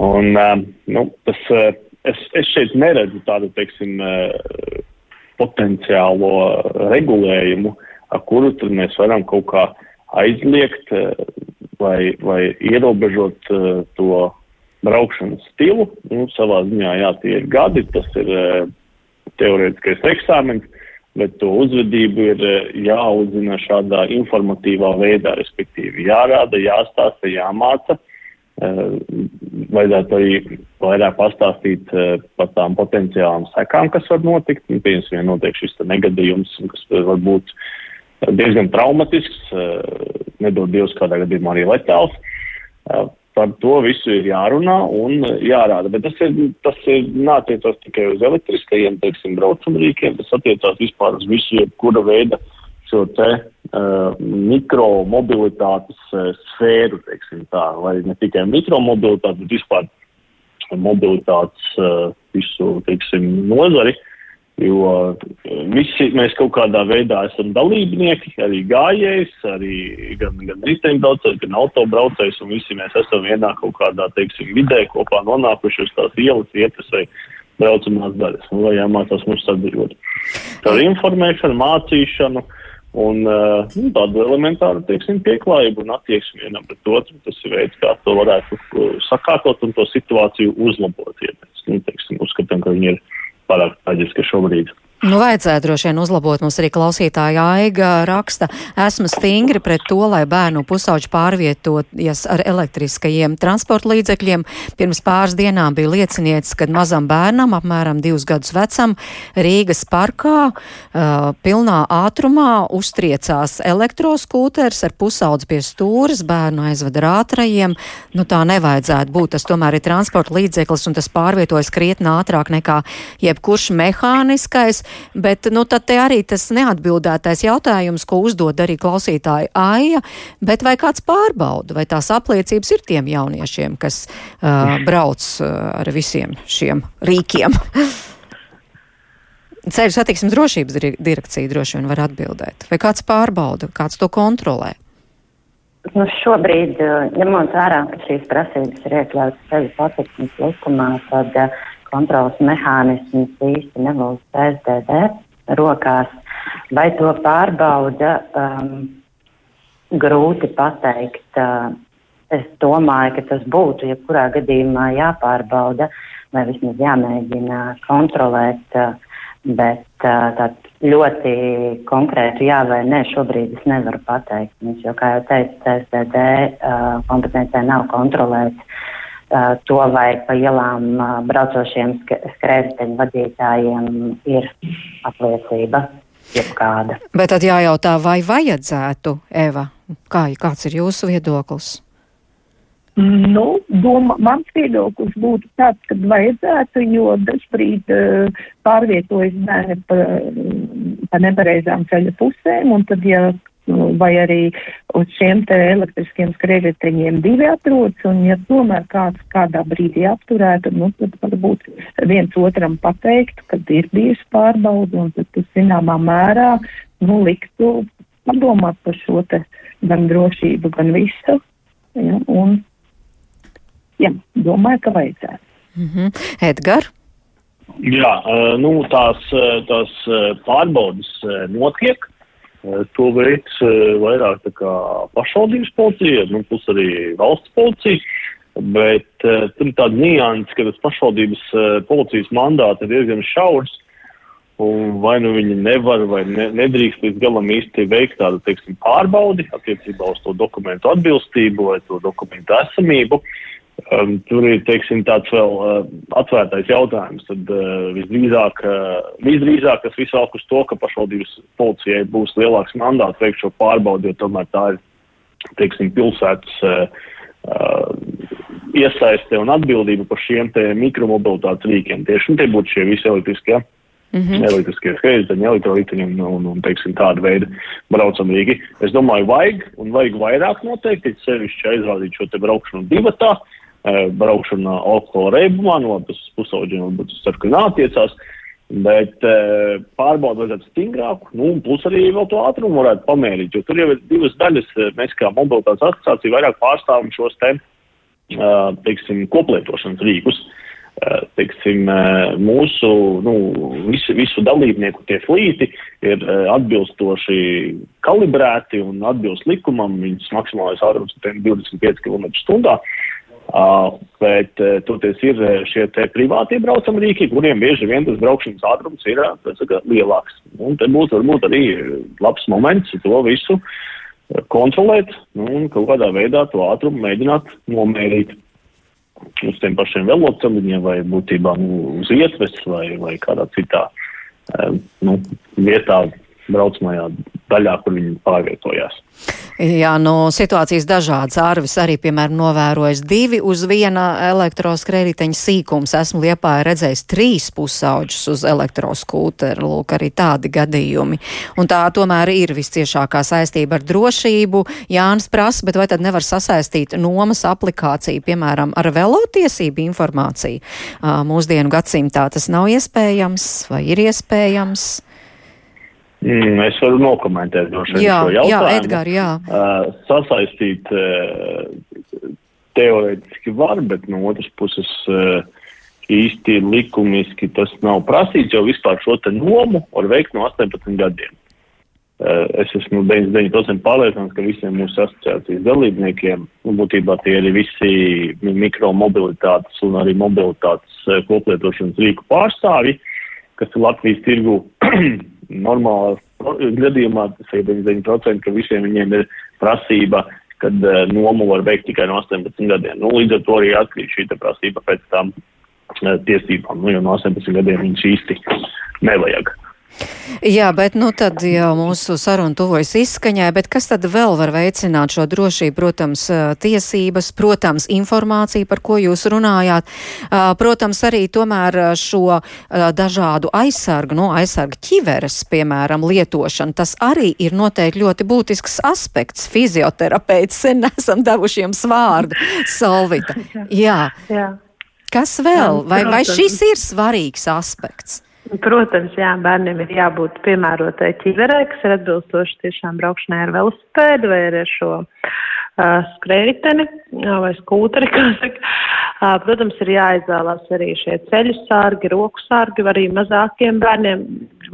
Un, uh, nu, tas, uh, es, es šeit neredzu tādu, teiksim, eh, potenciālo regulējumu, ar kuru tad mēs varam kaut kā aizliegt eh, vai, vai ierobežot eh, to braukšanas stilu. Nu, savā ziņā, jā, tie ir gadi, tas ir teorētiskais eksāmens, bet to uzvedību ir jāuzzina šādā informatīvā veidā, respektīvi jārāda, jāstāsta, jāmāca. Vajadzētu arī vairāk pastāstīt par tām potenciālām sekām, kas var notikt. Nu, Piemēram, ja notiek šis negadījums, kas var būt diezgan traumatisks, nedod Dievs kādā gadījumā arī letāls. Par to visu ir jārunā un jārāda, bet tas ir, tas ir nāciecās tikai uz elektriskajiem, teiksim, braucamrīkiem, tas attiecās vispār uz visu, jebkura veida šo te uh, mikromobilitātes uh, sfēru, teiksim tā, vai ne tikai mikromobilitāti, bet vispār mobilitātes uh, visu, teiksim, nozari, jo uh, visi mēs kaut kādā veidā esam dalībnieki, arī gājējs, arī gan, gan riteņbraucējs, gan autobraucējs, un visi mēs esam vienā kaut kādā, teiksim, vidē kopā nonākuši uz tās ielas vietas vai braucamās daļas, un vai jāmācās mums sadzīvot. Ar informēšanu, mācīšanu, Un uh, nu, tādu elementāru, teiksim, pieklājību un attieksmi vienam pret otru, tas ir veids, kā to varētu sakārtot un to situāciju uzlabot. Ja mēs, nu, teiksim, uzskatām, ka viņi ir pārāk traģiski šobrīd. Nu, vajadzētu droši vien uzlabot. Mums arī klausītāja Aiga raksta, esmu stingri pret to, lai bērnu pusauģi pārvietojas ar elektriskajiem transporta līdzekļiem. Pirms pāris dienām bija lieciniecis, kad mazam bērnam, apmēram divus gadus vecam, Rīgas parkā uh, pilnā ātrumā uztriecās elektroskūters ar pusaudzi pie stūras, bērnu aizveda ar ātrajiem. Nu, tā nevajadzētu būt. Tas tomēr ir transporta līdzeklis un tas pārvietojas krietni ātrāk nekā jebkurš mehāniskais bet nu, tad arī tas neatbildētais jautājums, ko uzdod arī klausītāja Aija, bet vai kāds pārbauda, vai tās apliecības ir tiem jauniešiem, kas uh, brauc uh, ar visiem šiem rīkiem? Ceļu satiksmes drošības direkcija droši vien var atbildēt. Vai kāds pārbauda, kāds to kontrolē? Nu, šobrīd, ņemot vērā, ka šīs prasības ir iekļautas ceļu satiksmes likumā, tad uh, kontrolas mehānisms īsti nebūs SDD rokās. Vai to pārbauda, um, grūti pateikt. Uh, es domāju, ka tas būtu jebkurā gadījumā jāpārbauda vai vismaz jāmēģina kontrolēt, uh, bet uh, tād ļoti konkrētu jā vai nē šobrīd es nevaru pateikt. Mums jau, kā jau teicu, CSDD uh, kompetencija nav kontrolēt to, vai pa ielām uh, braucošiem skrējēju vadītājiem ir apliecība jebkāda. Bet tad jājautā, vai vajadzētu, Eva, kā, kāds ir jūsu viedoklis? Nu, doma, mans viedoklis būtu tāds, ka vajadzētu, jo dažbrīd uh, pārvietojas bērni pa, pa nepareizām ceļa pusēm, un tad, ja vai arī uz šiem te elektriskiem skrējējiņiem divi atrodas, un ja tomēr kāds kādā brīdī apturētu, nu, tad varbūt viens otram pateiktu, kad ir bijusi pārbauda, un tad tas zināmā mērā, nu, liktu padomāt par šo te gan drošību, gan visu, ja, un, jā, domāju, ka vajadzētu. Mm -hmm. Edgar? Jā, nu, tās, tās pārbaudas notiek. Eh, to veids eh, vairāk pašvaldības policija, nu, plus arī valsts policija. Bet uh, tur ir tāda nianses, ka tas pašvaldības uh, policijas mandāts ir diezgan šaurs. Vai nu viņi nevar vai ne, nedrīkst līdz galam īsti veikt tādu, teiksim, pārbaudi attiecībā uz to dokumentu atbilstību vai to dokumentu esamību. Uh, Um, tur ir teiksim, tāds vēl uh, atvērtais jautājums. Tad uh, visdrīzāk, uh, visdrīzāk tas viss velk uz to, ka pašvaldības policijai būs lielāks mandāts veikt šo pārbaudi, jo tomēr tā ir teiksim, pilsētas uh, uh, iesaiste un atbildība par šiem mikromobilitātes rīkiem. Tieši tie būtu šie visi elektriskie. Mm -hmm. Elektriskie skrejceļi, elektrolīteņi un, un, un, teiksim, tāda veida braucamīgi. Es domāju, vajag un vajag vairāk noteikti, sevišķi aizrādīt šo te braukšanu divatā. Uh, braukšana alkohola reibumā, no tas pusauģiem varbūt tas sarkanā attiecās, bet pārbaudu vajadzētu stingrāku, nu, plus arī vēl to ātrumu varētu pamērīt, jo tur jau ir divas daļas, mēs kā mobilitātes asociācija vairāk pārstāvam šos te, teiksim, koplietošanas rīkus. Teiksim, mūsu nu, visu, visu dalībnieku tie flīti ir atbilstoši kalibrēti un atbilst likumam. Viņas maksimālais ātrums ir 25 km/h. Uh, bet uh, toties ir šie te privātie braucam rīki, kuriem bieži vien tas braukšanas ātrums ir saka, lielāks. Un te būtu varbūt arī labs moments to visu kontrolēt nu, un kaut kādā veidā to ātrumu mēģināt nomērīt uz tiem pašiem veloceliņiem vai būtībā nu, uz ietves vai, vai kādā citā nu, vietā braucamajā daļā, kur viņi pārvietojās. Jā, no situācijas dažādas. Ārvis arī, piemēram, novērojis divi uz viena elektroskrējējiņa sīkums. Esmu liepā redzējis trīs pusauģus uz elektroskūteru. Lūk, arī tādi gadījumi. Un tā tomēr ir visciešākā saistība ar drošību. Jānis prasa, bet vai tad nevar sasaistīt nomas aplikāciju, piemēram, ar velotiesību informāciju? Mūsdienu gadsimtā tas nav iespējams vai ir iespējams? Mm, es varu nokomentēt no šeit jā, šo jautājumu. Jā, Edgar, jā. Uh, sasaistīt uh, teorētiski var, bet no otras puses uh, īsti likumiski tas nav prasīts, jo vispār šo te nomu var veikt no 18 gadiem. Es esmu 99% pārliecināts, ka visiem mūsu asociācijas dalībniekiem, nu, būtībā tie ir visi mikromobilitātes un arī mobilitātes koplietošanas rīku pārstāvji, kas ir Latvijas tirgu normālā gadījumā, tas ir 99%, ka visiem viņiem ir prasība, kad uh, nomu var veikt tikai no 18 gadiem. Nu, līdz ar to arī atkrīt šī prasība pēc tam uh, tiesībām, nu, jo no 18 gadiem viņas īsti nevajag. Jā, bet nu tad jau mūsu saruna tuvojas izskaņai, bet kas tad vēl var veicināt šo drošību? Protams, tiesības, protams, informācija, par ko jūs runājāt, protams, arī tomēr šo dažādu aizsargu, no nu, aizsargu ķiveres, piemēram, lietošana. Tas arī ir noteikti ļoti būtisks aspekts. Fizioterapeits sen nesam devuši jums vārdu, Solvita. Jā. Jā. Kas vēl? Vai, vai šis ir svarīgs aspekts? Protams, jā, bērniem ir jābūt piemērotai ķiverē, kas ir atbilstoši tiešām braukšanai ar velosipēdu vai ar šo uh, skrējteni vai skūteri, kā saka. Uh, protams, ir jāizvēlās arī šie ceļu sārgi, roku sārgi, arī mazākiem bērniem.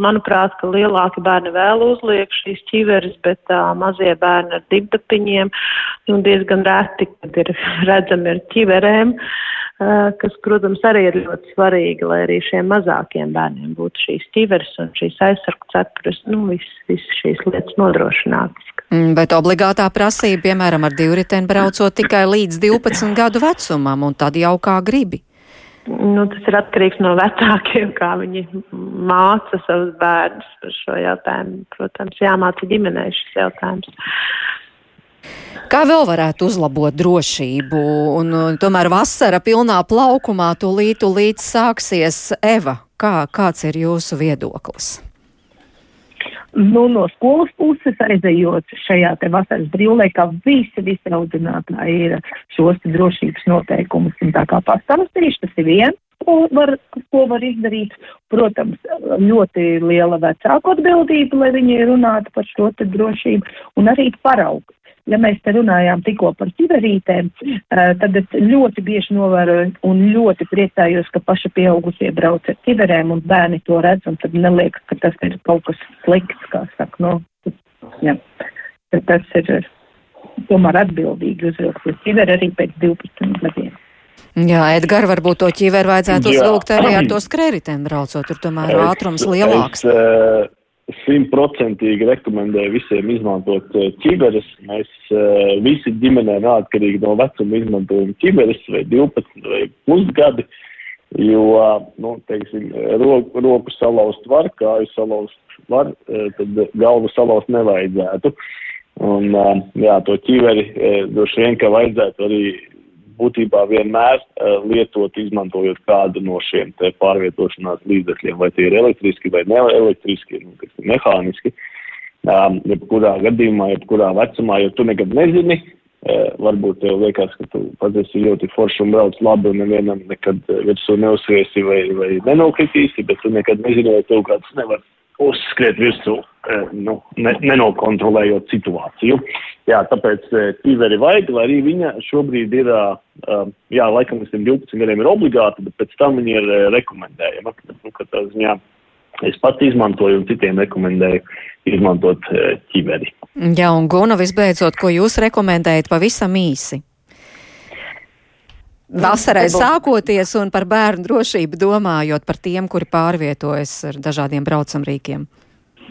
Manuprāt, ka lielāki bērni vēl uzliek šīs ķiveres, bet uh, mazie bērni ar dibdapiņiem, nu, diezgan reti, kad ir redzami ar ķiverēm. Uh, kas, protams, arī ir ļoti svarīgi, lai arī šiem mazākiem bērniem būtu šīs ķiveres un šīs aizsargu cepures, nu, visas vis šīs lietas nodrošinātas. Mm, bet obligātā prasība, piemēram, ar divriteni braucot tikai līdz 12 gadu vecumam, un tad jau kā gribi. Nu, tas ir atkarīgs no vecākiem, kā viņi māca savus bērnus par šo jautājumu. Protams, jāmāca ģimenei šis jautājums. Kā vēl varētu uzlabot drošību? Un, tomēr vasara pilnā plaukumā tūlīt, tūlīt sāksies Eva. Kā, kāds ir jūsu viedoklis? Nu, no skolas puses, aizejot šajā te vasaras brīvlaikā, visi, visi audzinātāji ir šos drošības noteikumus un tā kā pastāstījuši, tas ir viens, ko var, ko var izdarīt. Protams, ļoti liela vecāku atbildība, lai viņi runātu par šo te drošību un arī paraugu ja mēs te runājām tikko par ķiverītēm, tad es ļoti bieži novēroju un ļoti priecājos, ka paši pieaugusie brauc ar ķiverēm un bērni to redz, un tad neliekas, ka tas ir kaut kas slikts, kā saka, no, jā. Tad tas ir tomēr atbildīgi uzvilkt uz ķiveri arī pēc 12 gadiem. Jā, Edgar, varbūt to ķiveru vajadzētu uzvilkt arī ar to skrēritēm braucot, tur tomēr es, ātrums lielāks. Es, simtprocentīgi rekomendēju visiem izmantot uh, ķiberes. Mēs uh, visi ģimenē neatkarīgi no vecuma izmantojam ķiberes vai 12 vai pusgadi, jo, nu, teiksim, roku, roku salauzt var, kāju salauzt var, uh, tad galvu salauzt nevajadzētu. Un, jā, to ķiveri droši vien, ka vajadzētu arī būtībā vienmēr uh, lietot, izmantojot kādu no šiem pārvietošanās līdzekļiem, vai tie ir elektriski vai neelektriski, nu, mehāniski. Um, jebkurā gadījumā, jebkurā vecumā, jo tu nekad nezini, uh, varbūt tev liekas, ka tu pats esi ļoti forši un brauc labi un nevienam nekad virsū neuzsviesi vai, vai nenokritīsi, bet tu nekad nezini, vai tev kāds nevar uzskriet virsū, nu, ne, nenokontrolējot situāciju. Jā, tāpēc tīveri vajag, lai arī viņa šobrīd ir, jā, laikam līdz 12 gadiem ir obligāta, bet pēc tam viņa ir rekomendējama. Nu, tā ziņā es pats izmantoju un citiem rekomendēju izmantot ķiveri. Jā, un Guna, visbeidzot, ko jūs rekomendējat pavisam īsi? Vasarai sākoties un par bērnu drošību domājot par tiem, kuri pārvietojas ar dažādiem braucamrīkiem.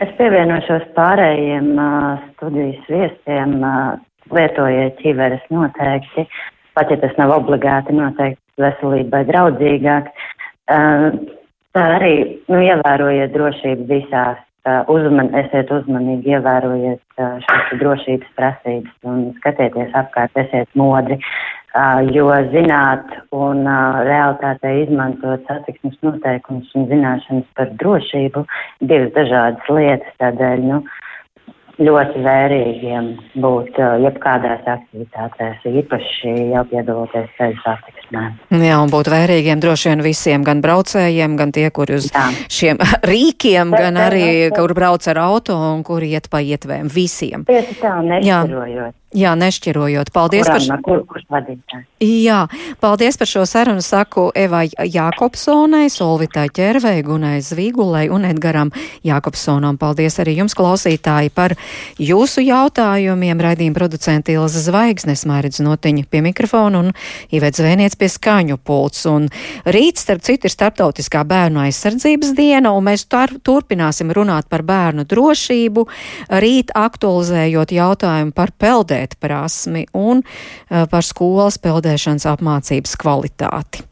Es pievienošos pārējiem uh, studijas viesiem, uh, lietojiet ķiveres noteikti, pat ja tas nav obligāti noteikti veselībai draudzīgāk. Uh, tā arī, nu, ievērojiet drošību visās, uzman, esiet uzmanīgi, ievērojiet uh, šīs drošības prasības un skatieties apkārt, esiet modri. Jo zināt un realitātē izmantot satiksmes noteikumus un zināšanas par drošību divas dažādas lietas. Tādēļ nu, ļoti vērīgiem būt jebkādās aktivitātēs, īpaši jau piedaloties ceļu satiksmē. Jā, un būt vērīgiem droši vien visiem, gan braucējiem, gan tie, kuri uz Jā. šiem rīkiem, gan arī, kur brauc ar auto un kuri iet pa ietvēm visiem. Tieši tā, nešķirojot. Jā, nešķirojot. Paldies Kurām, par. Kur, kur Jā, paldies par šo sarunu. Saku Evai Jākopsonai, Solvitai Ķervei, Gunai Zvīgulai un Edgaram Jākopsonam. Paldies arī jums, klausītāji, par jūsu jautājumiem. Raidījuma producenti Ilza Zvaigznes, Mairidz Notiņa pie mikrofona un Ivets Zvēniec Krišjāns pie skaņu pults. Un rīt, starp citu, ir starptautiskā bērnu aizsardzības diena, un mēs tar, turpināsim runāt par bērnu drošību, rīt aktualizējot jautājumu par peldēt prasmi un uh, par skolas peldēšanas apmācības kvalitāti.